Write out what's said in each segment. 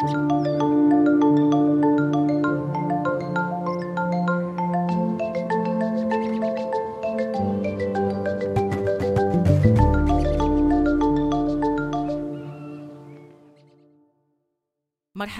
Thank you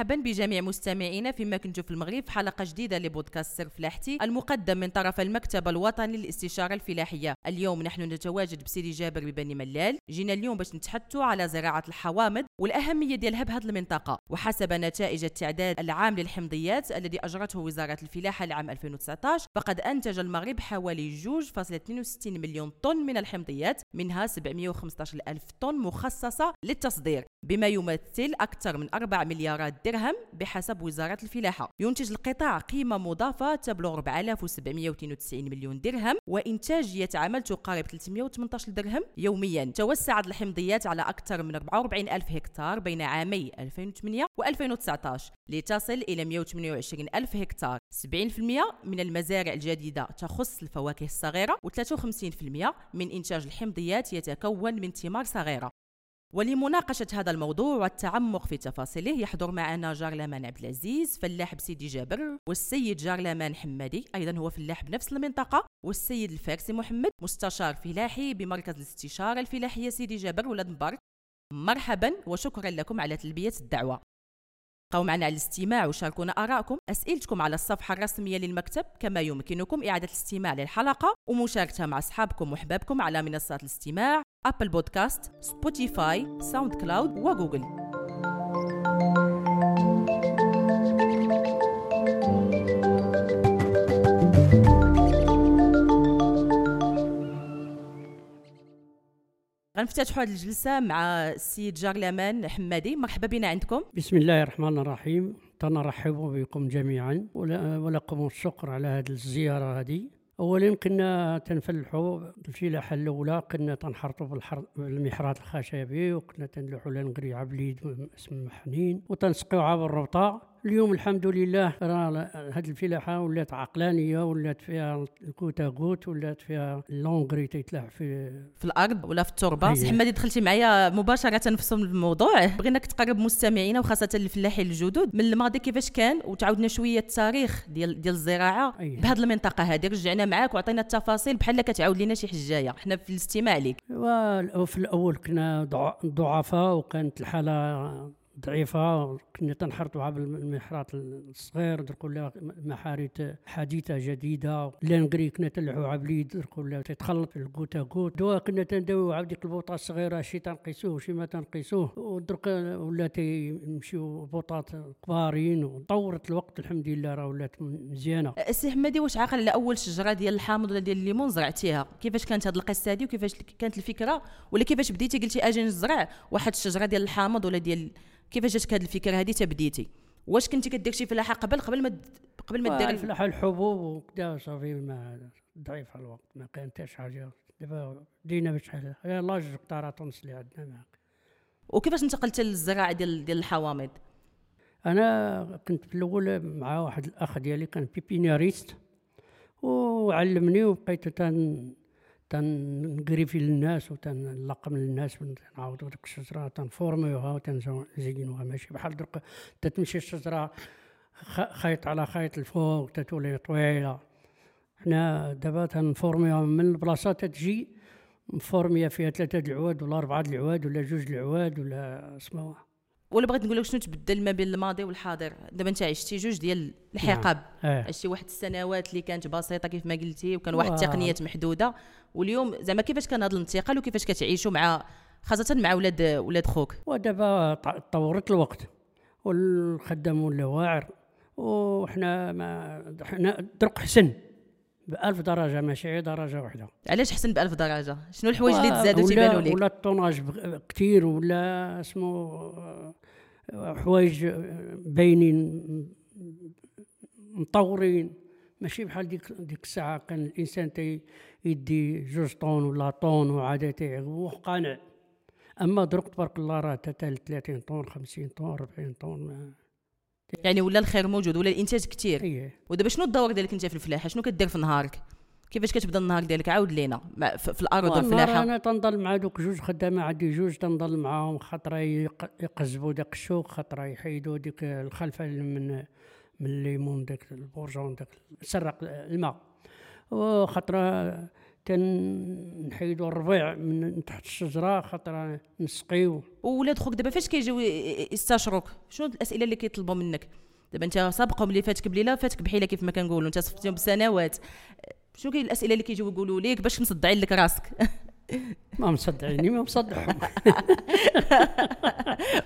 مرحبا بجميع مستمعينا فيما كنتم في المغرب في حلقة جديدة لبودكاست سر فلاحتي المقدم من طرف المكتب الوطني للاستشارة الفلاحية. اليوم نحن نتواجد بسيدي جابر ببني ملال جينا اليوم باش نتحدثوا على زراعة الحوامض والأهمية ديالها بهذه المنطقة. وحسب نتائج التعداد العام للحمضيات الذي أجرته وزارة الفلاحة لعام 2019 فقد أنتج المغرب حوالي 2.62 مليون طن من الحمضيات منها 715 ألف طن مخصصة للتصدير بما يمثل أكثر من 4 مليارات درهم بحسب وزارة الفلاحة. ينتج القطاع قيمة مضافة تبلغ 4792 مليون درهم وإنتاجية عمل تقارب 318 درهم يوميا. توسعت الحمضيات على أكثر من 44 ألف هكتار بين عامي 2008 و 2019 لتصل إلى 128 ألف هكتار. 70% من المزارع الجديدة تخص الفواكه الصغيرة و53% من إنتاج الحمضيات يتكون من ثمار صغيرة. ولمناقشة هذا الموضوع والتعمق في تفاصيله يحضر معنا جارلمان عبد العزيز فلاح بسيدي جابر والسيد جارلمان حمادي أيضا هو فلاح بنفس المنطقة والسيد الفارسي محمد مستشار فلاحي بمركز الاستشارة الفلاحية سيدي جابر ولاد مبارك. مرحبا وشكرا لكم على تلبية الدعوة. بقوا معنا على الاستماع وشاركونا آراءكم أسئلتكم على الصفحة الرسمية للمكتب كما يمكنكم إعادة الاستماع للحلقة ومشاركتها مع أصحابكم وأحبابكم على منصات الاستماع Apple Podcasts Spotify SoundCloud و Google غنفتتحوا هذه الجلسة مع السيد جارلمان حمادي. مرحبا بنا عندكم. بسم الله الرحمن الرحيم. تنرحب بكم جميعا. ولكم الشكر على هذه الزيارة هذه اولا كنا تنفلحوا الفلاحه الأولى. كنا تنحرطوا بالمحرات الخشبي وكنا تنلوحوا لنقري عبليد اسم حنين وتنسقيو عبر الربطة. اليوم الحمد لله راه هاد الفلاحة ولات عقلانية ولات فيها الكوتا غوت ولات فيها اللونغري تيتلاح في في الأرض ولا في التربة. سي حمادي دخلتي معايا مباشرة في الموضوع. بغيناك تقرب مستمعينا وخاصة الفلاحين الجدد من الماضي كيفاش كان وتعاودنا شوية التاريخ ديال ديال الزراعة. أيه. بهذه المنطقة هذه رجعنا معاك وعطينا التفاصيل بحال كتعاود لنا شي حجاية. حنا في الاستماع لك وفي الأول كنا ضعفاء وكانت الحالة ضعيفة. كنا تنحرطوها بالمحرات الصغير درك ولا محاريت حديثه جديدة. l'engrais كنا تلعوها باليد درك ولا تتخلط الكوتا كوت دواء كنا تندويو عاد ديك البوطة الصغيرة شي تنقيسوه شي ما تنقيسوه. ودرك ولا تيمشيو بوطات كبارين. وطورت الوقت الحمد لله راه ولات مزيانة. السي حمادي واش عاقل على أول شجرة ديال الحامض ولا ديال الليمون زرعتيها؟ كيفاش كانت هذه القصة هذه وكيفاش كانت الفكرة؟ ولا كيفاش بديتي قلتي أجي نزرع واحد الشجرة ديال الحامض ولا ديال كيفاش جاتك هذه الفكرة هذه تبديتي. واش كنتي كدير شي فلاحة قبل قبل ما قبل ما دير الفلاحة؟ الحبوب وكذا صافي ما ضعيف على الوقت ما كان حتى شي حاجة. دابا بدينا بشحال لاج قطاره تونس اللي عندنا معك وكيفاش انتقلت للزراعة ديال ديال الحوامض؟ أنا كنت في الأول مع واحد الأخ ديالي كان بيبينياريست وعلمني وبقيت تن تنقريفي للناس وتنلقم للناس ونعاودو ديك الشجرة تنفورميوها وتنزينوها ماشي بحال درك تتمشي الشجرة خيط على خيط الفوق تتولي طويلة. حنا دابا تنفورميوها من البلاصة تتجي مفورميه فيها ثلاثة العواد ولا أربعة العواد ولا جوج العواد ولا اسمها ولا بغيت نقول لك شنو تبدل ما بين الماضي والحاضر؟ دابا انت عشتي جوج ديال الحقب نعم. آه. عشتي واحد السنوات اللي كانت بسيطة كيف ما قلتي وكان واحد التقنيات محدودة. واليوم زعما كيفاش كان هذا الانتقال وكيفاش كتعيشوا مع خاصة مع ولاد ولاد خوك؟ ودابا تطورت الوقت. والخدام ولا واعر. وحنا ما حنا درك حسن. بألف درجة ماشي درجة واحدة علاش حسن بألف درجة؟ شنو الحوايج اللي تزادوا تيبانوا لك ولا الطوناج كثير ولا اسمه حوايج باينين مطورين. ماشي بحال ديك ديك الساعة كان الإنسان تي يدي جوج طون ولا طون وعاد تيعقب قانع. أما درك تبارك الله راه حتى 30 طون 50 طون 40 طون يعني ولا الخير موجود ولا الإنتاج كثير إيه ودابا شنو الدور ديالك أنت في الفلاحة؟ شنو كدير في نهارك؟ كيفاش كتبدا النهار ديالك؟ عاود لينا. في الأرض والفلاحه أنا تنضل مع دوك جوج خدامة عندي جوج تنضل معاهم خطره يق- يقزبوا داك الشوك خطره يحيدوا ديك الخلفة من من الليمون داك البورجون داك سرق الماء. وخطره تنحيدوا الربيع من تحت الشجرة خطره نسقيو. وولاد خوك دابا فاش كيجيو يستشروك؟ شنو الأسئلة اللي كيطلبوا منك؟ دابا انت سابقهم اللي فاتك بليلة فاتك بحيلة كيف ما كنقولوا انت صفتيهم بسنوات. شنو كاين الأسئلة اللي كيجيو يقولوا لك باش مصدعين لك راسك؟ ما مصدعيني ما مصدعهم.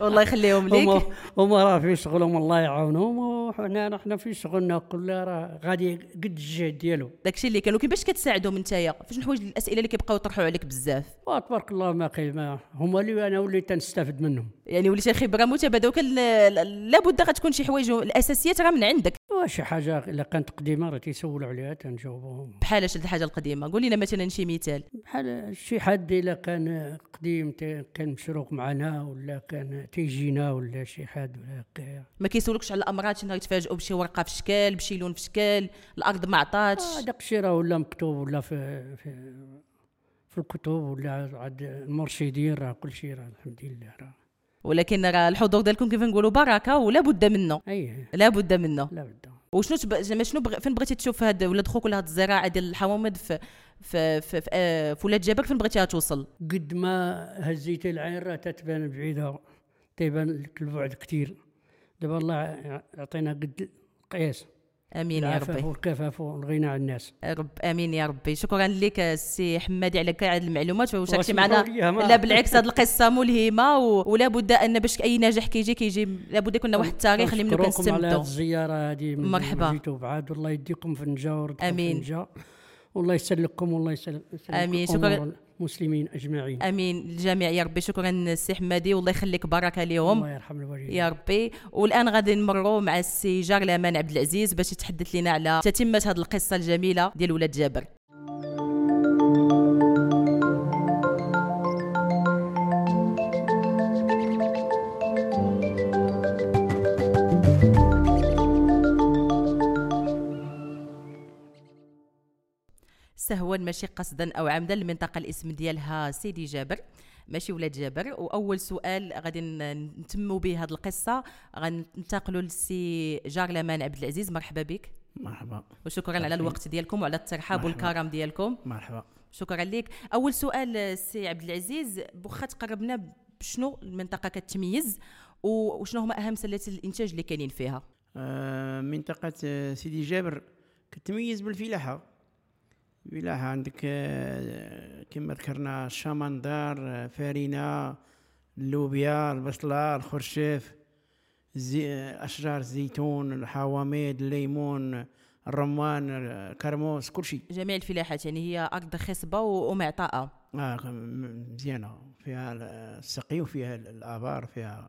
والله يخليهم ليك. هما راه في شغلهم الله يعاونهم وحنا نحن في شغلنا كلها راه غادي قد الجهد ديالو. داكشي اللي كان ولكن باش كتساعدهم نتايا فاش الحوايج الاسئله اللي كيبقاو يطرحوا عليك بزاف. وتبارك الله ما هما اللي أنا وليت نستافد منهم. يعني وليتي خبره متبادله وكان لابد غتكون شي حوايج الاساسيات راه من عندك. وشي حاجة إلا كانت قديمة راه تيسولوا عليها تنجاوبهم بحال شي الحاجة القديمة؟ قول لنا مثلا شي مثال. بحال شي حد إلا كان قديم كان مشروك معنا ولا كان تيجينا ولا شي حد ولا ما كيسولوكش على الأمراض شي نهار بشي ورقة في شكال بشي لون في شكال الأرض ما عطاتش؟ آه، داك الشيء راه ولا مكتوب ولا في في في الكتب ولا عند المرشدين راه كل شيء راه الحمد لله راه. ولكن راه الحضور ديالكم كيف نقولوا بركة ولا بد منه. أي. لا بد منه. لا بد. وشنو تب... زعما شنو بغ... فين بغيتي تشوف هاد ولاد خوك ولا هاد الزراعة ديال الحوامض في في في, في, آه في ولاد جابر فين بغيتيها توصل؟ قد ما هزيتي العين راه تتبان بعيدة تيبان لك البعد كثير دابا الله يعطينا قد القياس. آمين يا ربي. والكفاف والغنى عن الناس. رب آمين يا ربي. شكرا لك السي حمادي على كاع المعلومات. وشاركتي معنا لا بالعكس هاد القصة ملهمة و... ولا بد أن باش أي نجاح كيجي كيجي. لابد يكون واحد التاريخ اللي منه نشكركم على كنستمدوا الزيارة هذه مرحبا. جيتوا بعاد. والله يديكم في النجا آمين. في النجا والله يسلككم والله آمين. أمور شكراً. المسلمين أجمعين. آمين. الجميع يا ربي. شكرا السي حمادي والله يخليك بركة اليوم. الله يرحم الوالدين. يا ربي. والآن غادي نمروا مع السي جارلامان عبد العزيز باش يتحدث لنا على تتمة هذه القصة الجميلة ديال ولاد جابر. سهوا ماشي قصدا أو عمدا المنطقة الاسم ديالها سيدي جابر. ماشي ولاد جابر. وأول سؤال غادي نتموا به هذه القصة. غننتقلوا للسي جارلمان عبد العزيز. مرحبا بك. مرحبا. وشكرا على الوقت ديالكم وعلى الترحاب. والكرم ديالكم. مرحبا. شكرا لك. أول سؤال سي عبد العزيز. بوخا تقربنا بشنو المنطقة كتميز؟ وشنو هما أهم سلات الإنتاج اللي كاينين فيها؟ آه منطقة آه، سيدي جابر كتميز بالفلاحة. الفلاحة عندك آه كما ذكرنا الشمندار آه، فارينة اللوبيا البصلة الخرشاف زي آه، أشجار الزيتون الحواميد الليمون الرمان الكرموس كل شيء. جميع الفلاحات يعني هي ارض خصبة ومعطاءة. آه م- مزيانة فيها ال- السقي وفيها ال- الآبار فيها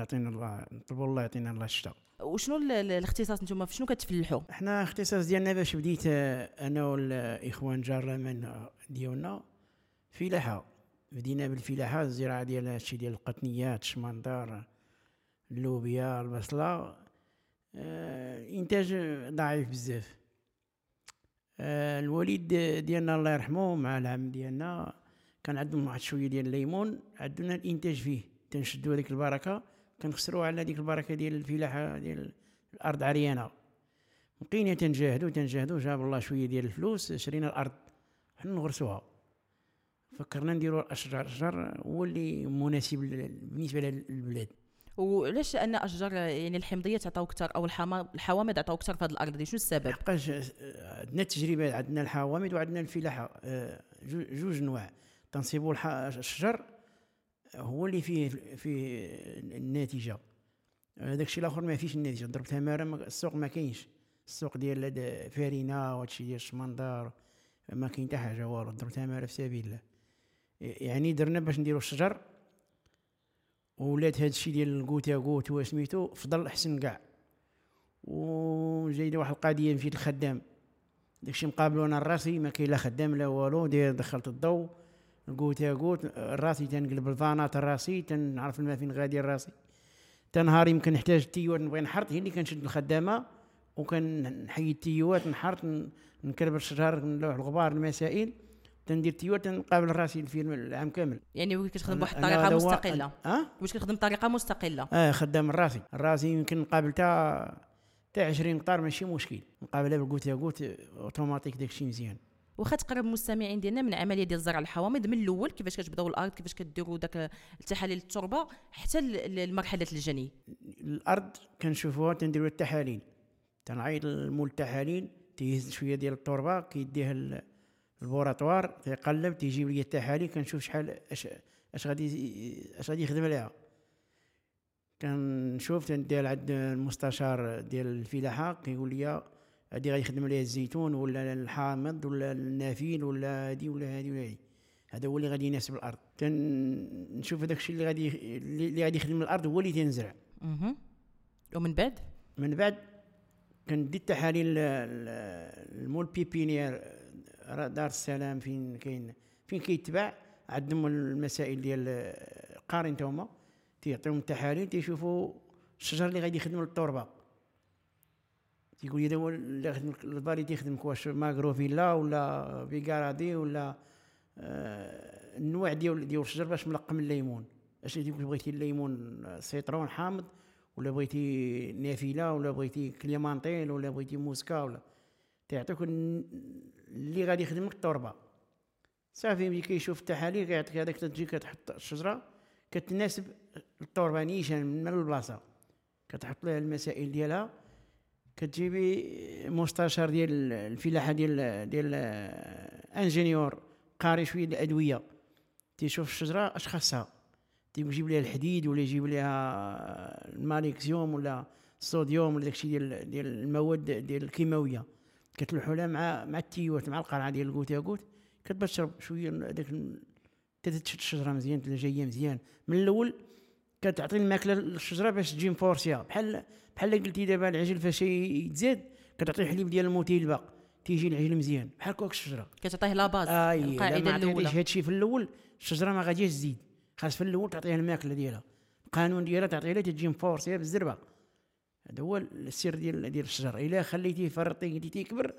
يعطينا الله نطلبوا الله يعطينا الله الشتاء. وشنو ال- ال- الاختصاص نتوما؟ في شنو كتفلحوا؟ إحنا اختصاص ديالنا باش بديت آه، أنا والإخوان جارمن آه، ديالنا فلاحة بدينا بالفلاحة الزراعة ديال هادشي ديال القطنيات الشمندار اللوبيا البصلة. آه إنتاج ضعيف بزاف. آه الوالد ديالنا الله يرحمه مع العم ديالنا كان عندهم واحد شوية ديال الليمون عندنا الإنتاج فيه. تنشدوا هذيك البركة. كنخسروا على ديك البركة ديال الفلاحة ديال الأرض عريانة. بقينا تنجاهدوا تنجاهدوا جاب الله شوية ديال الفلوس شرينا الأرض. حنا نغرسوها. فكرنا نديروا الاشجار الاشجار هو اللي مناسب بالنسبة للبلاد. وعلاش؟ ان أشجار يعني الحمضية تعطاو أكثر أو الحوامض عطاو أكثر في هذه الأرض. شنو السبب؟ لحقاش عندنا التجربة عندنا الحوامض وعندنا الفلاحة. آه، جو- جوج انواع تنصيبوا الح- الشجر هو اللي فيه فيه الناتجه الشيء الآخر ما فيش الناتجه ضربتها ما- السوق ما كاينش. السوق ديال هاد فارينه وهادشي ديال الشمندار ما كاين حتى حاجة والو. ضربتها مرة في سبيل الله يعني درنا باش نديرو الشجر ولات هاد الشيء ديال ال goutte à goutte وسميتو فضل احسن كاع. وجايده واحد القضية مشيت للخدام داكشي مقابلو أنا راسي ما كاين لا خدام لا والو. دخلت الضو. ال goutte à goutte راسي تنقلب الفانات راسي تنعرف الماء فين غادي راسي تنهار يمكن نحتاج تيور نبغي نحرث هي اللي كنشد الخدامة وكنحيد التيوات نحرت ن- نكربل الشجر نلوح الغبار المسائل. تندير تيوات نقابل راسي ال ferme العام كامل. يعني كتخدم بواحد الطريقة مستقلة؟ آه واش كتخدم بطريقة مستقلة؟ آه خدام راسي راسي يمكن نقابل تا تا 20 هكتار ماشي مشكل. نقابلها بال goutte à goutte automatique داكشي مزيان. واخا تقرب المستمعين ديالنا من عملية ديال زرع الحوامض من الأول كيفاش كتبداو الأرض كيفاش كديروا داك التحاليل التربة حتى ل- لمرحله الجني الأرض كنشوفوها تنديروا التحاليل. تنعيط لمول التحاليل تيهز شوية ديال التربة كيديها ال- البوراتوار تيقلب تيجيب لي التحاليل كنشوف شحال اش أش غادي أش غادي يخدم عليها كنشوف تندير عند المستشار ديال الفلاحة كيقول لي هادي غادي يخدم عليها الزيتون ولا الحامض ولا النافيل ولا هادي ولا هادي ولا هادي. هذا هو اللي غادي يناسب الأرض. تنشوف هذاك الشيء اللي غادي اللي غادي يخدم الأرض هو اللي تنزرع. مهم. ومن بعد؟ من بعد كندي التحاليل ال- ال- المول بيبينير دار السلام فين كاين فين كيتباع. عندهم المسائل ديال قارن توما تيعطيهم التحاليل تيشوفوا الشجر اللي غادي يخدم التربه تيقول لي هو اللي يخدم الباري تيخدم واش ماغروفيلا ولا بيكارادي ولا آه النوع ديال ديال الشجر باش ملقم الليمون اش اللي بغيتي الليمون آه، citron حامض ولا بغيتي navelina ولا بغيتي clémentine ولا بغيتي موسكا ولا تيعطيك اللي غادي يخدم لك التربه صافي ملي كيشوف التحاليل كيعطيك هذاك تجي كتحط الشجره كتناسب التربه نيشان من البلاصه كتحط لها المسائل ديالها كتجيبي مستشار ديال الفلاحة ديال ديال ingénieur قاري شوية الادويه تيشوف الشجرة اش خاصها. تيجيب لها الحديد ولا يجيب لها الماليكسيوم ولا الصوديوم ولا داكشي ديال ديال المواد ديال الكيماوية. كتلوحوا لها مع مع التيوات مع القرعة ديال ال goutte à goutte كتبدا تشرب شوية داك تتشد الشجرة مزيان تلا جاية مزيان. من الأول كتعطي الماكلة للشجرة باش تجي مفورسية. بحال بحال قلتي دابا العجل فاش يتزاد كتعطي الحليب ديال الموتيلبا تيجي العجل مزيان بحال كوك الشجرة. كتعطيه لا باز أي القاعدة الأولى. هذا الشيء في الأول الشجرة ما غاديش تزيد. خاص في الأول تعطيها الماكلة ديالها. القانون ديالها تعطيها تجي مفورسية بالزربة. هذا هو السر ديال ديال الشجر إلا خليتيه فرطيه قلتي تيكبر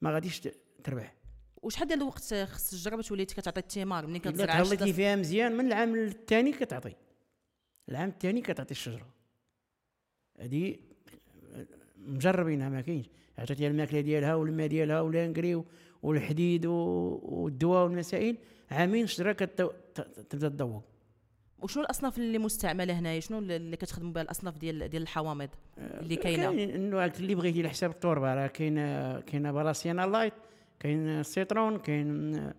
ما غاديش تربح. وشحال ديال الوقت خص الشجرة باش وليتي كتعطي الثمار ملي إلا كتزرع تهليتي فيها مزيان من العام الثاني كتعطي. العام الثاني كتعطي الشجرة. هذه مجربينها ما كاينش عطيتيها الماكلة ديالها والماء ديالها و l'engrais والحديد والدواء والمسائل عامين الشجرة كتبدا تذوق وشنو الأصناف اللي مستعملة هنايا؟ شنو اللي كتخدموا بها الأصناف ديال ديال الحوامض اللي كاينة؟ كاين النوع اللي بغيتي على حساب التربه راه كاين كاين valencia late كاين citron كاين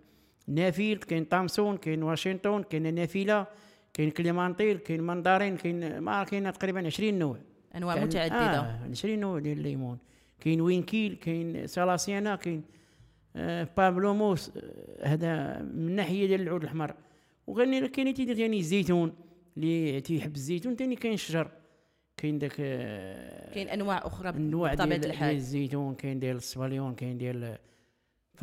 navel كاين Thomson كاين Washington كاين navelina كاين clémentine كاين ماندارين كاين ما كاين تقريبا 20 نوع. أنواع كاين- متعددة. آه 20 نوع ديال الليمون كاين وينكيل كاين Salustiana كاين آه pamplemousse آه هذا من الناحيه ديال العود الأحمر. وغني كاين تيدير ثاني الزيتون اللي تيحب الزيتون ثاني كاين الشجر. كاين داك آه كاين أنواع أخرى بطبيعة ديال الحال. الزيتون كاين ديال السبليون كاين ديال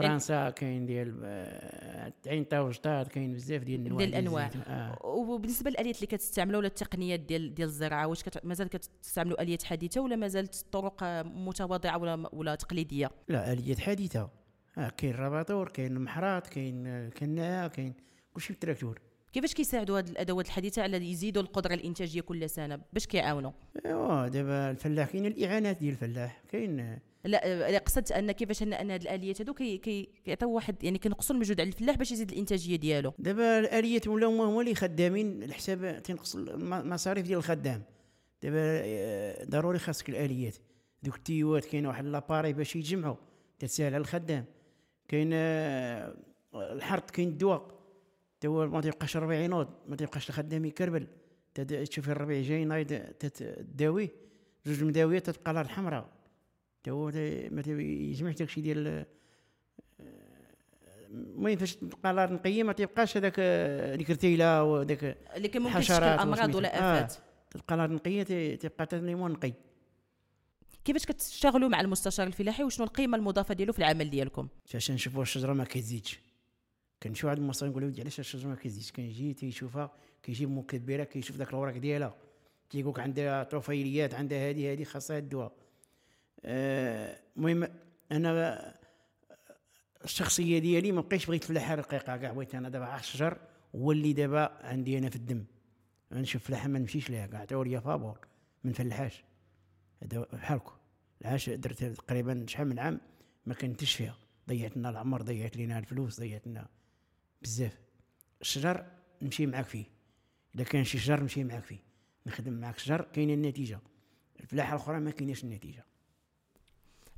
فرنسا كاين ديال آه، عين تاوجطات كاين بزاف ديال الانواع ديال. الزيتون. آه. وبالنسبة للآليات اللي كتستعملوا ولا التقنيات ديال ديال الزراعه واش كت... مازال كتستعملوا آليات حديثة ولا مازالت الطرق آه، متواضعة ولا ولا تقليدية لا آليات حديثة آه كاين الرباطور كاين المحراث كاين آه، كناعه كاين كلشي بالتراكتور كيفاش كيساعدوا هذه الأدوات الحديثة على يزيدوا القدرة الإنتاجية كل سنة باش كيعاونوا أيوا دابا الفلاح كاين الإعانات ديال الفلاح كاين لا قصدت أن كيفاش ان هذه الآليات هذو كي كي- كيعطيو واحد يعني كينقصوا المجهود على الفلاح باش يزيد الإنتاجية ديالو. دابا الآليات ولاو هما اللي خدامين الحساب تنقص الم- المصاريف ديال الخدام. دابا آه، ضروري خاصك الآليات. دوك التيوات كاين واحد l'appareil باش يتجمعوا تسهل على الخدام. كاين آه، الحرث كاين الدواء تا هو ما تيبقاش الربيع ينوض ما تيبقاش الخدام يكربل. تشوف الربيع جاي نايض تداويه جوج مداويات تتبقى الأرض تا- ما تيجمعش داكشي ديال آه، المهم فاش تبقى الأرض نقيه ما تيبقاش هذاك آه، ديك الرتيله وداك اللي كان ممكن تشكل أمراض. ولا آه. آفات. تبقى الأرض نقية تبقى نقي كيفاش كتشتغلوا مع المستشار الفلاحي؟ وشنو القيمة المضافة ديالو في العمل ديالكم؟ فاش نشوفوا الشجرة ما كتزيدش. كنمشيو عند المصري نقول له علاش الشجرة ما كتزيدش؟ كنجي تيشوفها كيجيب مكبره كيشوف داك الأوراق ديالها. تيقول لك عندها طفيليات عندها هذه هذه خاصها الدواء آه، المهم أنا الشخصية ديالي ما بقيتش بغيت الفلاحه رقيقة كاع بغيت أنا دابا الشجر هو اللي دابا عندي أنا في الدم. نشوف فلاحة ما نمشيش ليها كاع عطاو لي فابور من فلاحاش هذا بحالكم. العاش درت تقريبا شحال من عام ما كنتش فيها. ضيعت لنا العمر ضيعت لنا الفلوس ضيعت لنا بزاف. الشجر نمشي معاك فيه. إذا كان شي شجر نمشي معاك فيه. نخدم معاك شجر كاينة النتيجة. الفلاحة الأخرى ما كايناش النتيجة.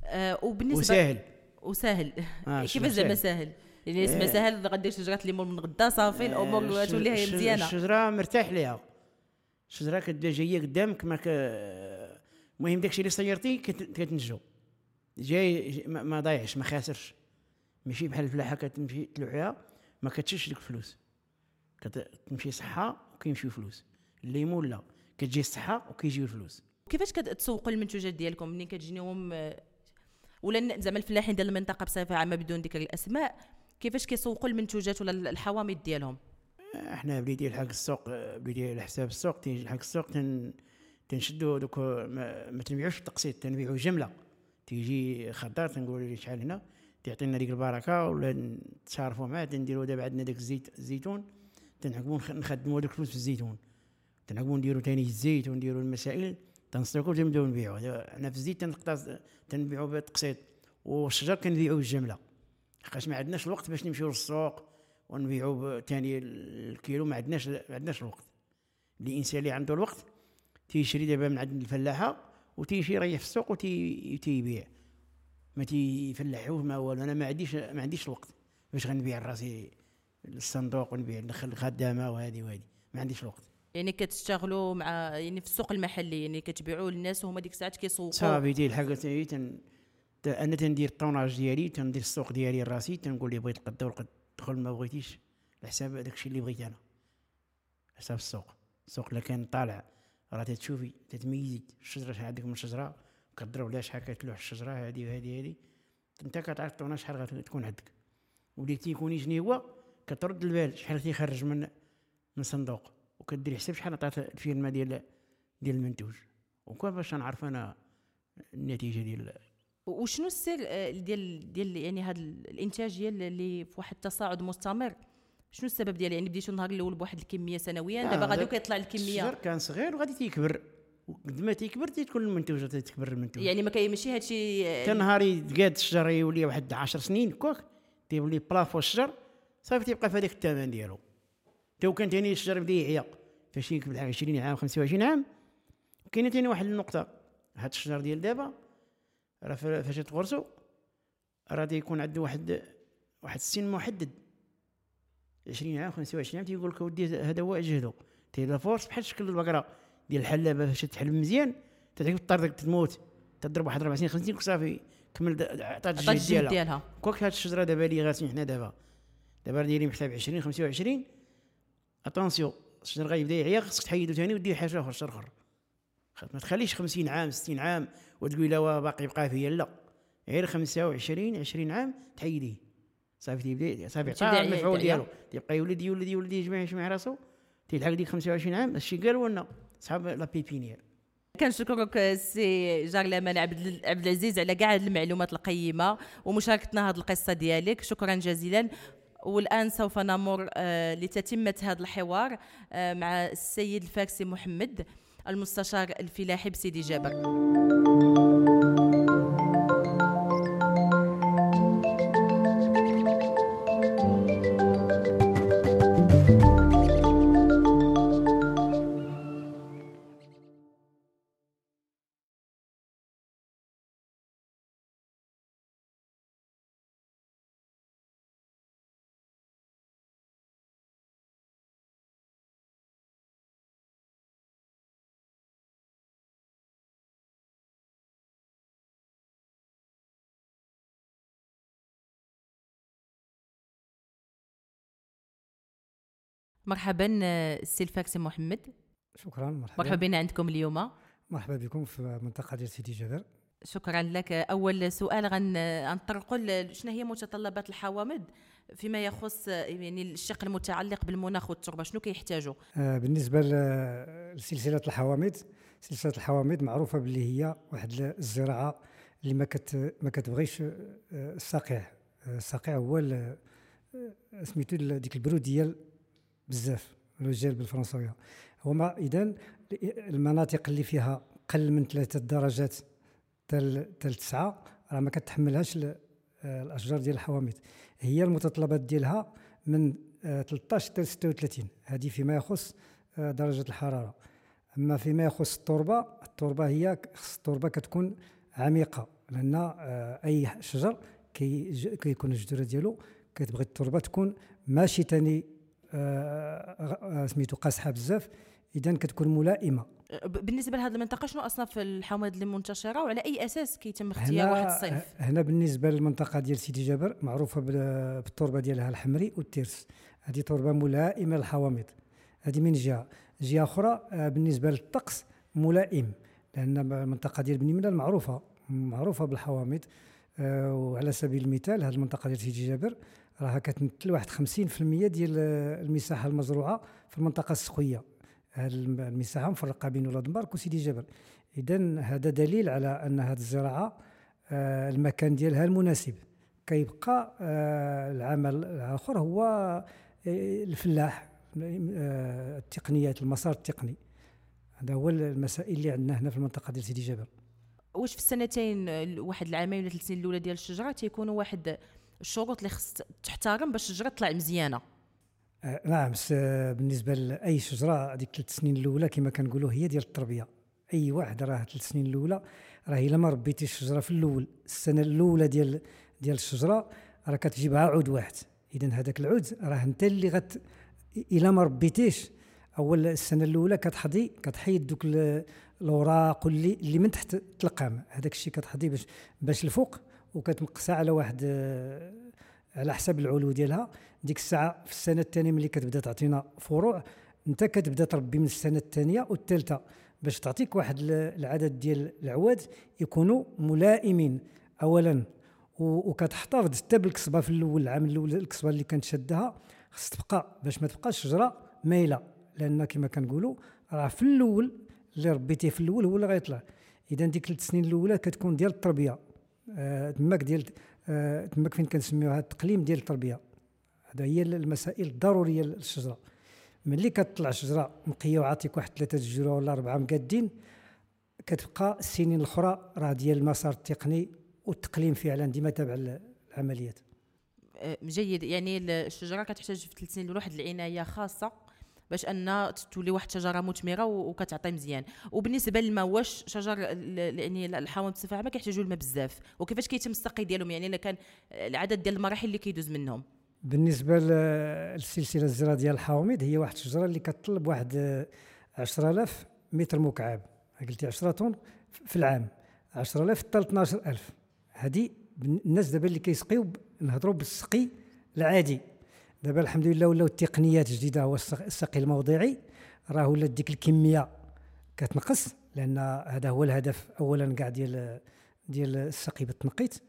آه وبالنسبه وسهل. وسهل. آه، كيفاش زعما ساهل يعني اسمها آه. سهل غدير شجره الليمون من غدا صافي الأمور آه، تولي هي مزيانة. الشجرة مرتاح ليها. الشجرة كتبدا جاية قدامك ما ك المهم داكشي اللي صيرتي كت- كتنجو. جاي ما ضايعش ما خاسرش. ماشي بحال الفلاحة كتمشي تلوحيها ما كتشوفش ديك الفلوس. كتمشي صحه وكيمشيو فلوس الليمون لا كتجي الصحه وكيجيو الفلوس. كيفاش كتسوقوا المنتوجات ديالكم؟ منين كتجينيهم؟ آه، ولا زعما الفلاحين ديال المنطقة بصفة عامة بدون ذكر الأسماء كيفاش كيسوقوا المنتوجات ولا الحوامض ديالهم؟ إحنا بليدي الحق السوق بليدي على حساب السوق تيجي الحق السوق تن تنشدو دوك ما, ما تنبيعوش التقسيط تنبيعو جملة. تيجي خضار تنقول ليه شحال هنا تعطينا ديك البركة ولا نتصارفوا معاه تنديروا دابا عندنا داك الزيت الزيتون نخ- نخدموا هذوك الفلوس في الزيتون. تنعقبوا نديروا ثاني الزيت ونديروا المسائل. تنسلكوا تنبداو نبيعوا دابا حنا في الزيت تنقطع تنبيعوا بالتقسيط والشجر كنبيعوا بالجملة حقاش ما عندناش الوقت باش نمشيو للسوق ونبيعوا ثاني الكيلو ما عندناش ما عندناش الوقت. الإنسان اللي عنده الوقت تيشري دابا من عند الفلاحة وتيجي يريح في السوق وتي- وتيبيع ما تيفلحوش ما والو. أنا ما عنديش ما عنديش الوقت باش غنبيع راسي الصندوق ونبيع ندخل الخدامة وهذه وهذه ما عنديش الوقت. يعني كتشتغلوا مع يعني في السوق المحلي يعني كتبيعوا للناس وهما ديك الساعات كيسوقوا صافي ديال الحاجة تاعي تن أنا تندير الطوناج ديالي تندير السوق ديالي راسي تنقول لي بغيت القدا والقد دخل ما بغيتيش على حساب داك الشيء اللي بغيت أنا حساب السوق. السوق الا كان طالع راه تتشوفي تتميزي الشجرة شحال عندك من شجرة كضرب عليها شحال كتلوح الشجرة هذه وهذه هذه أنت كتعرف الطوناج شحال غتكون عندك. واللي تيكون يجني هو كترد البال شحال تيخرج من من صندوق. وكدير حساب شحال عطات الفيرما ديال ديال المنتوج. وكون باش نعرف أنا النتيجة ديال وشنو السر آه، ديال ديال يعني هذا الانتاجيه اللي في واحد التصاعد مستمر؟ شنو السبب ديالها يعني بديتوا النهار الأول بواحد الكمية سنويا دابا آه، غادي داك كيطلع الشجر الكميه كان صغير وغادي تيكبر. وقد ما تيكبر تيكون المنتوج تيكبر المنتوج. يعني ما كاين ماشي هادشي آه، حتى نهار يتقاد الشجر يولي واحد 10 سنين donc تيولي plafond الشجر صافي تيبقى في هذاك الثمن ديالو. تو كان تاني الشجر بدا يعيا فاش يكبر 20 عام 25 عام كاينة تاني واحد النقطة. هاد الشجر ديال دابا راه فا- فاش تغرسو راه تيكون عنده واحد واحد السن محدد. 20 عام 25 عام تيقول لك اودي هذا هو جهدو تيلا فورس بحال شكل البقرة ديال الحلابه فاش تحلب مزيان تتعرف تطردك تموت. تضرب واحد ربع سنين خمس سنين صافي كمل عطات الجهد ديالها. كوك هاد الشجرة دابا اللي غارسين حنا دابا. دابا دايرين بحساب 20 25 attention الشجر غيبدا يعيا خصك تحيدو ثاني ودير حاجة أخرى شجر اخر ما تخليش 50 عام 60 عام وتقول لا باقي بقى فيا لا غير 25 20 عام تحيديه صافي تيبدا صافي يعيا- المفعول. ديالو تيبقى يولد يولد يولد يجمع يجمع راسو تيلحق ديك 25 عام هادشي قالوا لنا صحاب لا بيبينيير كنشكرك سي جارلمان عبد عبد العزيز على كاع هاد المعلومات القيمه ومشاركتنا هذه القصة ديالك شكرا جزيلا والآن سوف نمر آه، لتتمه هذا الحوار آه، مع السيد الفارسي محمد المستشار الفلاحي بسيدي جابر. مرحبا السي الفارسي محمد. شكرا مرحبا. مرحبا بنا عندكم اليوم. مرحبا بكم في منطقة ديال سيدي جابر. شكرا لك. أول سؤال غن غنطرقوا شنو هي متطلبات الحوامض فيما يخص يعني الشق المتعلق بالمناخ والتربة؟ شنو كيحتاجوا؟ آه، بالنسبة لسلسلة الحوامض سلسلة الحوامض معروفة باللي هي واحد الزراعة اللي ما كت ما كتبغيش الساقع آه، الساقع هو ال- آه، سميتو ال- ديك البرود ديال بزاف لو جيل بالفرنسويه هما اذا المناطق اللي فيها قل من ثلاثة درجات تل تل تسعة راه ما كتحملهاش ال- الأشجار ديال الحوامض. هي المتطلبات ديالها من آه، 13 حتى 36 هذه فيما يخص آه، درجة الحرارة. أما فيما يخص التربة التربة هي خص التربة كتكون عميقة لأن آه، أي شجر كي كيكون الجذور ديالو كتبغي التربة تكون ماشي تاني سميتو قاصحة بزاف اذا كتكون ملائمة. بالنسبة لهذه المنطقة شنو أصناف الحوامض اللي منتشره وعلى أي أساس كيتم اختيار واحد الصنف هنا بالنسبة للمنطقة ديال سيدي جابر معروفة بال- بالتربة ديالها الحمري والترس. هذه تربة ملائمة للحوامض. هذه من جهة. جهة أخرى آه، بالنسبة للطقس ملائم. لأن المنطقة ديال بني ملال معروفة معروفة بالحوامض آه، وعلى سبيل المثال هذه المنطقة ديال سيدي جابر راها كتمثل واحد 50% ديال المساحة المزروعة في المنطقة السقويه هذه الم- المساحة مفرقة بين ولاد مبارك وسيدي جابر اذا هذا دليل على أن هذه الزراعة آه، المكان ديالها المناسب. كيبقى آه، العمل الآخر هو آه، الفلاح التقنيات المسار التقني. هذا هو المسائل اللي عندنا هنا في المنطقة ديال سيدي جابر واش في السنتين ال- واحد العامين ولا ثلاث سنين الأولى ديال الشجرة تيكونوا واحد الشروط اللي خص تحترم باش الشجره تطلع مزيانة. آه، نعم بالنسبة لأي شجرة هذيك ثلاث سنين الأولى كما كنقولوا هي ديال التربية. أي واحد راه ثلاث سنين الأولى راه إلا ما ربيتيش الشجرة في الأول السنة الأولى ديال ديال الشجرة راه كتجيبها عود واحد. اذا هذاك العود راه أنت اللي غت إلا ما ربيتيش أول السنة الأولى كتحضي كتحيد دوك ال- الأوراق اللي اللي من تحت تلقام هذاك الشيء كتحضي باش باش الفوق وكتنقصها على واحد آه، على حسب العلو ديالها. ديك الساعة في السنة الثانية ملي كتبدا تعطينا فروع انت كتبدا تربي من السنة الثانية والثالثه باش تعطيك واحد ال- العدد ديال العواد يكونوا ملائمين اولا. وكتحتفظ حتى بالكسبة في الأول العام الأول الكسبة اللي كانت شدها. خص تبقى باش ما تبقاش شجرة مايلة لأن كما كنقولوا راه في الأول اللي ربيتيه في الأول هو اللي غيطلع. إذا ديك ثلاث سنين الأولى كتكون ديال التربية. تماك ديال آه، تماك فين كنسميوها التقليم ديال التربية. هذا هي المسائل الضرورية للشجرة. ملي كتطلع شجرة نقيه وعاطيك واحد ثلاثة الجرة ولا أربعة مقادين كتبقى السنين الأخرى راه ديال المسار التقني والتقليم فعلا ديما تابع العمليات. آه، جيد. يعني ال- الشجرة كتحتاج في ثلاث سنين واحد العناية خاصة. باش أن تولي واحد الشجره مثمرة وكتعطي مزيان. وبالنسبة للماء واش شجر يعني الحوامض بصفة عامة كيحتاجوا الماء بزاف. وكيفاش كيتم السقي ديالهم؟ يعني إلا كان العدد ديال المراحل اللي كيدوز منهم. بالنسبة للسلسلة الزراعية ديال الحوامض هي واحد الشجرة اللي كتطلب واحد آه، 10000 متر مكعب. قلتي 10 طن في العام. 10000 حتى 12000 هذه الناس دابا اللي كيسقيو نهضروا بالسقي العادي. دابا الحمد لله ولاو التقنيات الجديدة هو السق- السقي الموضعي. راه ولات ديك الكمية كتنقص لأن هذا هو الهدف اولا كاع ديال ديال السقي بالتنقيط.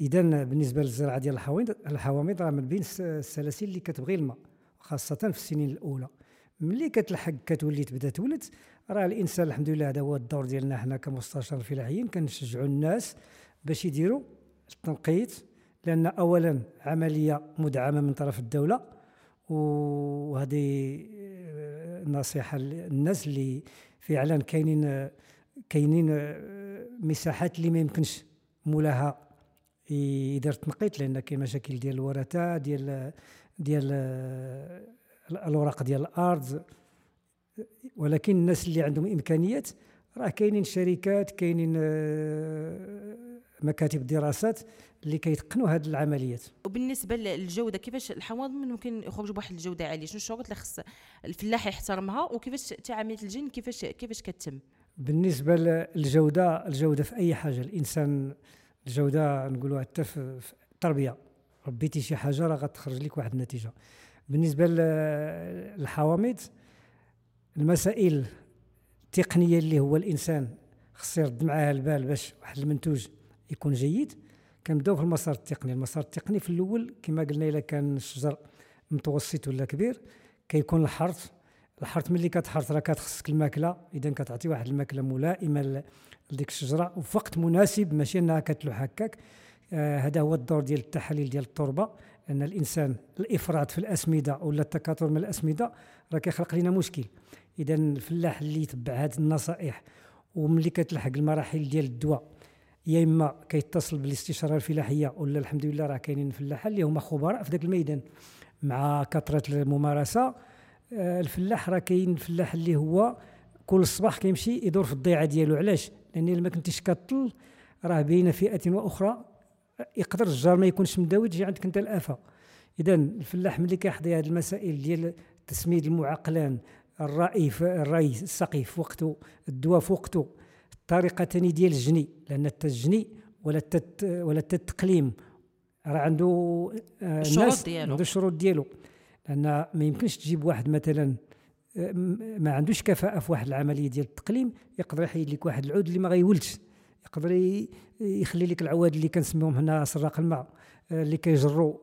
اذا بالنسبة للزراعة ديال الحوامض الحوامض راه من بين الس- السلاسل اللي كتبغي الماء خاصة في السنين الأولى. ملي كتلحق كتولي تبدأ تولد راه الإنسان الحمد لله هذا هو الدور ديالنا حنا كمستشار فلاحيين كنشجعوا الناس باش يديروا التنقيط لأن اولا عملية مدعمة من طرف الدولة وهذه آه، نصيحة للناس اللي فعلا كاينين كاينين آه، مساحات اللي ما يمكنش مولاها يدير تنقيط لأن كاين مشاكل ديال الورثة ديال ديال آه، الأوراق ديال الأرض. ولكن الناس اللي عندهم إمكانيات راه كاينين شركات كاينين مكاتب دراسات اللي كيتقنوا هذه العمليات. وبالنسبة للجودة كيفاش الحوامض ممكن يخرجوا بواحد الجودة عالية؟ شنو الشروط اللي خص الفلاح يحترمها؟ وكيفاش عمليه الجن كيفاش كيفاش كتم بالنسبة للجودة الجودة في أي حاجة. الإنسان الجودة نقولوا حتى في التربية. ربيتي شي حاجة راه غتخرج لك واحد النتيجة. بالنسبة للحوامض المسائل التقنية اللي هو الإنسان خص يرد معاها البال باش واحد المنتوج يكون جيد. كنبداو في المسار التقني. المسار التقني في الأول كما قلنا إلا كان الشجر متوسط ولا كبير كيكون الحرث. الحرث ملي كتحرث راه كتخصك الماكلة. إذا كتعطي واحد الماكلة ملائمة لديك الشجرة وفي وقت مناسب ماشي أنها كتلوح هكاك. آه هذا هو الدور ديال التحاليل ديال التربة. أن الإنسان الإفراط في الأسمدة ولا التكاثر من الأسمدة راه كيخلق لنا مشكل. إذا الفلاح اللي يتبع هذه النصائح وملي كتلحق المراحل ديال الدواء يا إما كيتصل بالاستشارة الفلاحية ولا الحمد لله راه كاينين فلاحه اللي هما خبراء في ذاك الميدان. مع كثرة الممارسة آه، الفلاح راه كاين الفلاح اللي هو كل صباح كيمشي يدور في الضيعة ديالو. علاش؟ لأن إلا ما كنتيش كطل راه بين فئة وأخرى يقدر الجار ما يكونش مداوي تجي عندك أنت الآفة. اذا الفلاح ملي كيحضي هذه المسائل ديال تسميد المعقلان الرأي الرأي السقي في وقته الدواء في وقته الطريقة ثاني ديال الجني لأن التجني ولا التت ولا التقليم راه عنده آه الشروط ديالو. عنده الشروط ديالو. لأن ما يمكنش تجيب واحد مثلا آه، ما عندوش كفاءة في واحد العملية ديال التقليم يقدر يحيد لك واحد العود اللي ما غيولدش. يقدر يخلي لك العواد اللي كنسميهم هنا سراق الماء آه، اللي كيجروا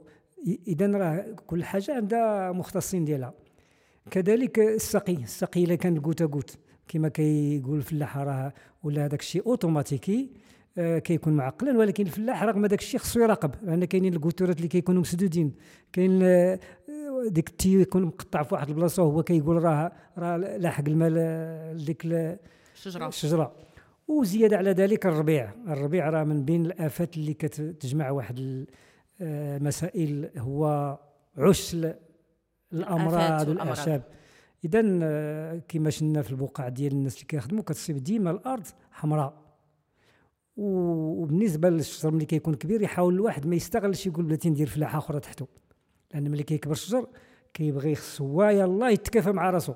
اذا راه كل حاجة عندها مختصين ديالها. كذلك السقي السقي إلا كان الكوتا كوت كما كيقول الفلاح راه ولا هذاك الشيء أوتوماتيكي آه كيكون معقلا ولكن الفلاح رغم هذاك الشيء خصو يراقب. لأن كاينين الكوتورات اللي كيكونوا مسدودين. كاين آه ديك التيو يكون مقطع في واحد البلاصة وهو كيقول راه راه لاحق الماء ديك الشجره الشجرة. وزيادة على ذلك الربيع. الربيع راه من بين الآفات اللي كتجمع واحد المسائل آه، هو عش الأمراض والأعشاب. اذا آه، كما شفنا في البقع ديال الناس اللي كيخدموا كتصيب ديما الأرض حمراء. وبالنسبة للشجر ملي كيكون كبير يحاول الواحد ما يستغلش يقول بلاتي ندير فلاحة أخرى تحته. لأن ملي كيكبر الشجر كيبغي خصو يلاه يتكافى مع راسو.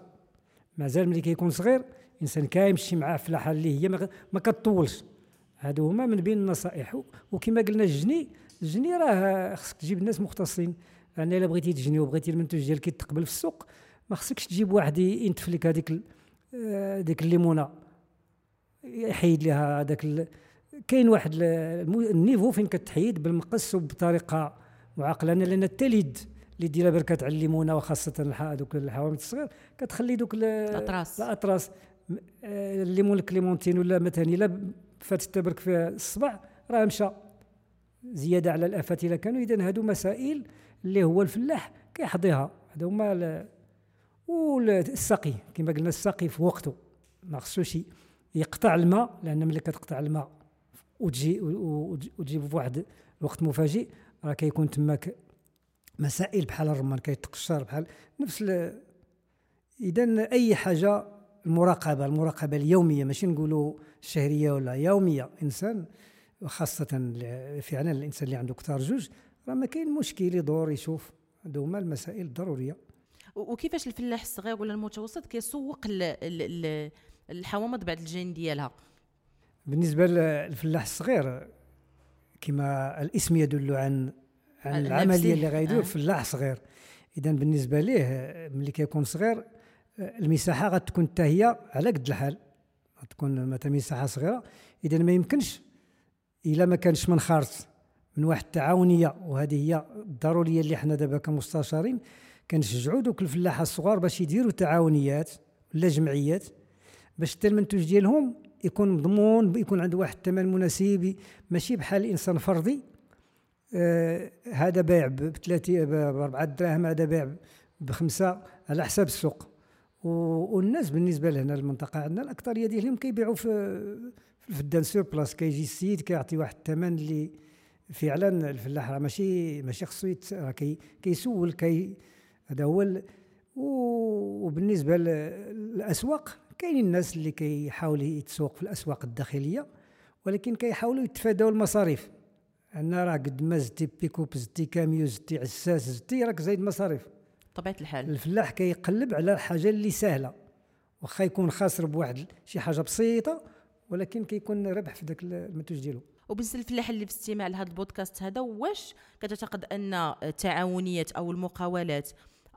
مازال ملي كيكون صغير الانسان كيمشي معاه فلاحة اللي هي ما كتطولش هادو هما من بين النصائح. وكما قلنا الجني الجني راه خصك تجيب الناس مختصين. لأن إلا بغيتي تجني وبغيتي المنتوج ديالك يتقبل في السوق ما خصكش تجيب واحد ينتف لك هذيك آه، ديك الليمونة يحيد لها هذاك كاين واحد النيفو فين كتحيد بالمقص وبطريقة معقلة. لأن التليد اللي ديرها بركه على الليمونة وخاصة هذوك الحوامض الصغير كتخلي دوك الأطراس. الأطراس. آه، الليمون الكليمونتين ولا مثلا إلا فات التبرك في الصبع راه مشى. زيادة على الآفات إلا كانوا اذا هادو مسائل اللي هو الفلاح كيحضيها. هذا هما والسقي كما قلنا السقي في وقته ما خصوش يقطع الماء لأن ملي كتقطع الماء وتجي وتجيب في واحد الوقت مفاجئ راه كيكون تماك مسائل بحال الرمان كيتقشر بحال نفس إذا أي حاجة المراقبة المراقبة اليومية ماشي نقولوا الشهريه ولا يومية إنسان وخاصه فعلا الإنسان اللي عنده كثار جوج راه ما كاين مشكل يدور يشوف هادو هما المسائل الضرورية. وكيفاش الفلاح الصغير ولا المتوسط كيسوق الحوامض بعد الجين ديالها؟ بالنسبة للفلاح الصغير كما الاسم يدل عن عن العملية اللي غيدير آه. فلاح صغير. اذا بالنسبة ليه ملي كيكون صغير المساحة غتكون حتى هي على قد الحال. غتكون مثلا مساحة صغيرة. اذا ما يمكنش إلا ما كانش من خارج من واحد التعاونية. وهذه هي الضرورية اللي حنا دابا كمستشارين. كنشجعوا دوك الفلاحة الصغار باش يديروا تعاونيات ولا جمعيات باش حتى المنتوج ديالهم يكون مضمون يكون عنده واحد الثمن مناسب ماشي بحال الإنسان فردي آه هذا بايع ب 3 ب 4 دراهم هذا بايع بخمسة على حساب السوق. والناس بالنسبة لهنا المنطقة عندنا الأكثرية ديالهم كيبيعوا في في الدان sur place كيجي السيد كيعطي واحد الثمن اللي فعلا الفلاح راه ماشي ماشي خصو راه كي كيسول كي هذا هو وبالنسبة للأسواق كاينين الناس اللي كيحاولوا يتسوق في الأسواق الداخلية ولكن كيحاولوا يتفاداو المصاريف. ان راه قد ما زدتي بيكوب زدتي كاميو زدتي عساس زدتي راك زايد مصاريف. طبيعة الحال. الفلاح كيقلب على الحاجة اللي سهلة واخا يكون خاسر بواحد شي حاجة بسيطة ولكن كيكون ربح في ذاك المنتوج ديالو. وبالنسبة للفلاح اللي في استماع لهذا البودكاست هذا واش كتعتقد أن التعاونيات أو المقاولات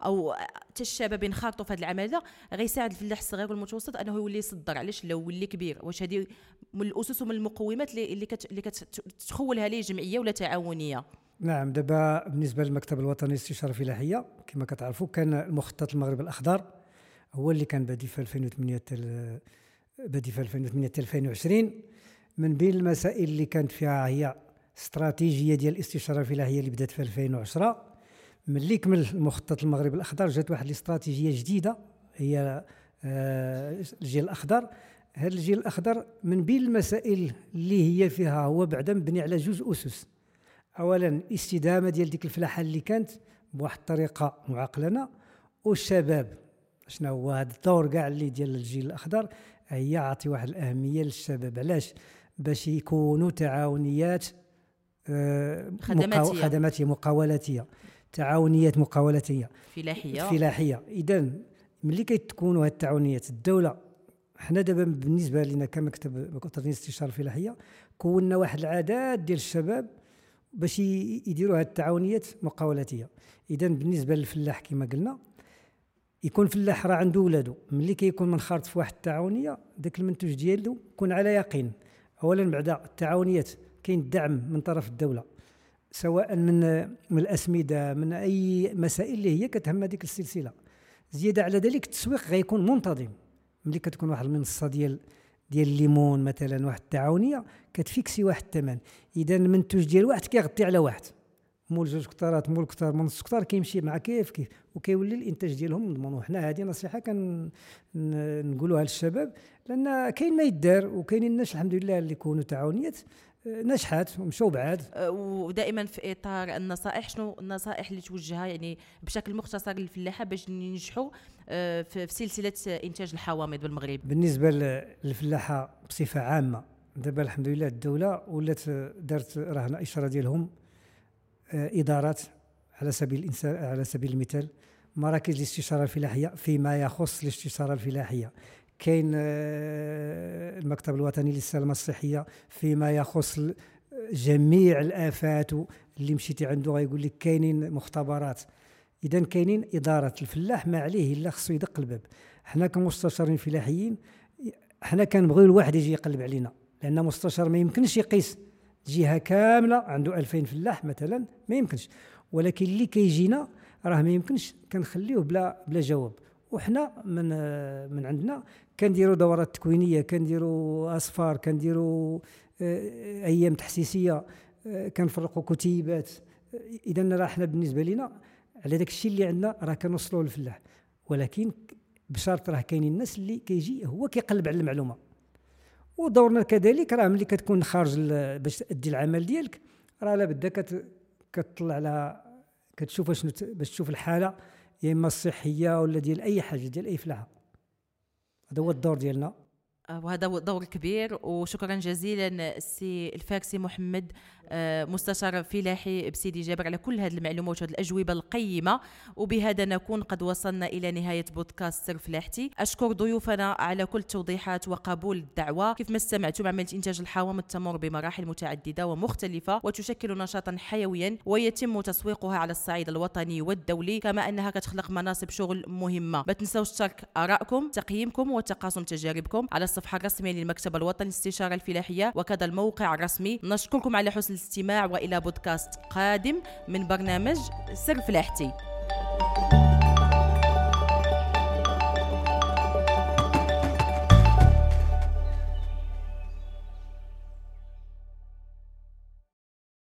أو حتى الشباب ينخرطوا في هذا العمل هذا غيساعد الفلاح الصغير والمتوسط أنه يولي يصدر علاش؟ لو ولي كبير. واش هذه من الأسس ومن المقومات اللي اللي, اللي كتخولها ليه جمعية ولا تعاونية؟ نعم دابا بالنسبة للمكتب الوطني للاستشاره الفلاحيه كما كتعرفوا كان المخطط المغرب الأخضر هو اللي كان بادي في 2008 تل بادي في 2008 حتى 2020 من بين المسائل اللي كانت فيها هي استراتيجية ديال الإستشارة الفلاحيه اللي بدات في 2010 ملي كمل المخطط المغرب الأخضر جات واحد الاستراتيجيه جديدة هي آه، الجيل الأخضر. هذا الجيل الأخضر من بين المسائل اللي هي فيها هو بعدا مبني على جوج أسس. اولا الاستدامة ديال ديك الفلاحة اللي كانت بواحد الطريقة معقلنة. والشباب شنو هو هذا الدور كاع اللي ديال الجيل الأخضر؟ هي عطي واحد الأهمية للشباب. علاش؟ باش يكونوا تعاونيات آه، خدماتية. خدماتية مقاولاتية. تعاونيات مقاولاتية. فلاحية. فلاحية. إذا ملي كيتكونوا هاد التعاونيات الدولة حنا دابا بالنسبة لنا كمكتب وطني الاستشاره الفلاحيه كونا واحد العدد ديال الشباب باش يديروا هاد التعاونيات مقاولاتية. إذا بالنسبة للفلاح كما قلنا يكون فلاح راه عنده ولادو. ملي كيكون منخرط في واحد التعاونية داك المنتوج ديالو يكون على يقين. اولا بعد التعاونيات كاين الدعم من طرف الدولة. سواء من من الأسمدة من أي مسائل اللي هي كتهم هذيك السلسلة. زيادة على ذلك التسويق غيكون منتظم. ملي كتكون واحد المنصة ديال ديال الليمون مثلا واحد التعاونية كتفيكسي واحد الثمن. اذا المنتوج ديال واحد كيغطي على واحد. مول جوج كتارات مول كتار من نص كتار كيمشي مع كيف كيف. وكيولي الإنتاج ديالهم مضمون. وحنا هذه نصيحة كان نقولوها للشباب لأن كاين ما يدار وكاينين الناس الحمد لله اللي يكونوا تعاونيات. نجحت ومشوا بعاد أه، ودائما في إطار النصائح شنو؟ النصائح اللي توجهها يعني بشكل مختصر للفلاحة باش ينجحوا أه، في سلسلة إنتاج الحوامض بالمغرب. بالنسبة للفلاحة بصفة عامة دابا الحمد لله الدولة ولات دارت رهن اشاره ديالهم أه، إدارات على سبيل الانسان على سبيل المثال مراكز الاستشارة الفلاحية فيما يخص الاستشارة الفلاحية. كاين آه، المكتب الوطني للسلامة الصحية فيما يخص جميع الآفات اللي مشيتي عنده غيقول لك كاينين مختبرات. اذا كاينين إدارة الفلاح ما عليه إلا خصو يدق الباب. حنا كمستشارين فلاحيين حنا كنبغيو الواحد يجي يقلب علينا لأن مستشار ما يمكنش يقيس. جهة كاملة عنده 2000 فلاح مثلا ما يمكنش. ولكن اللي كيجينا راه ما يمكنش كنخليوه بلا بلا جواب. وحنا من من عندنا كنديروا دورات تكوينية كنديروا أصفار كنديروا آه، أيام تحسيسية آه، كنفرقوا كتيبات. اذا راه حنا بالنسبة لنا على داك الشيء اللي عندنا راه كنوصلوا للفلاح. ولكن بشرط راه كاينين الناس اللي كيجي هو كيقلب على المعلومة. ودورنا كذلك راه ملي كتكون خارج باش تأدي العمل ديالك راه لابد كتطلع على كتشوف شنو باش تشوف الحالة يا إما الصحية ولا ديال أي حاجة ديال أي فلاحة. هذا هو الدور ديالنا. آه، وهذا دور كبير وشكرا جزيلا السي الفارسي محمد مستشار فلاحي بسيدي جابر على كل هذه المعلومات وهذه الأجوبة القيمة. وبهذا نكون قد وصلنا إلى نهاية بودكاست سر فلاحتي أشكر ضيوفنا على كل التوضيحات وقبول الدعوة. كيف ما استمعتم عملية إنتاج الحوامض تمر بمراحل متعددة ومختلفة وتشكل نشاطا حيويا ويتم تسويقها على الصعيد الوطني والدولي. كما أنها كتخلق مناصب شغل مهمة. ما تنسوش ترك آرائكم تقييمكم وتقاسم تجاربكم على الصفحة الرسمية للمكتب الوطني للاستشارة الفلاحية وكذا الموقع الرسمي. نشكركم على حسن الاستماع وإلى بودكاست قادم من برنامج سر فلاحتي.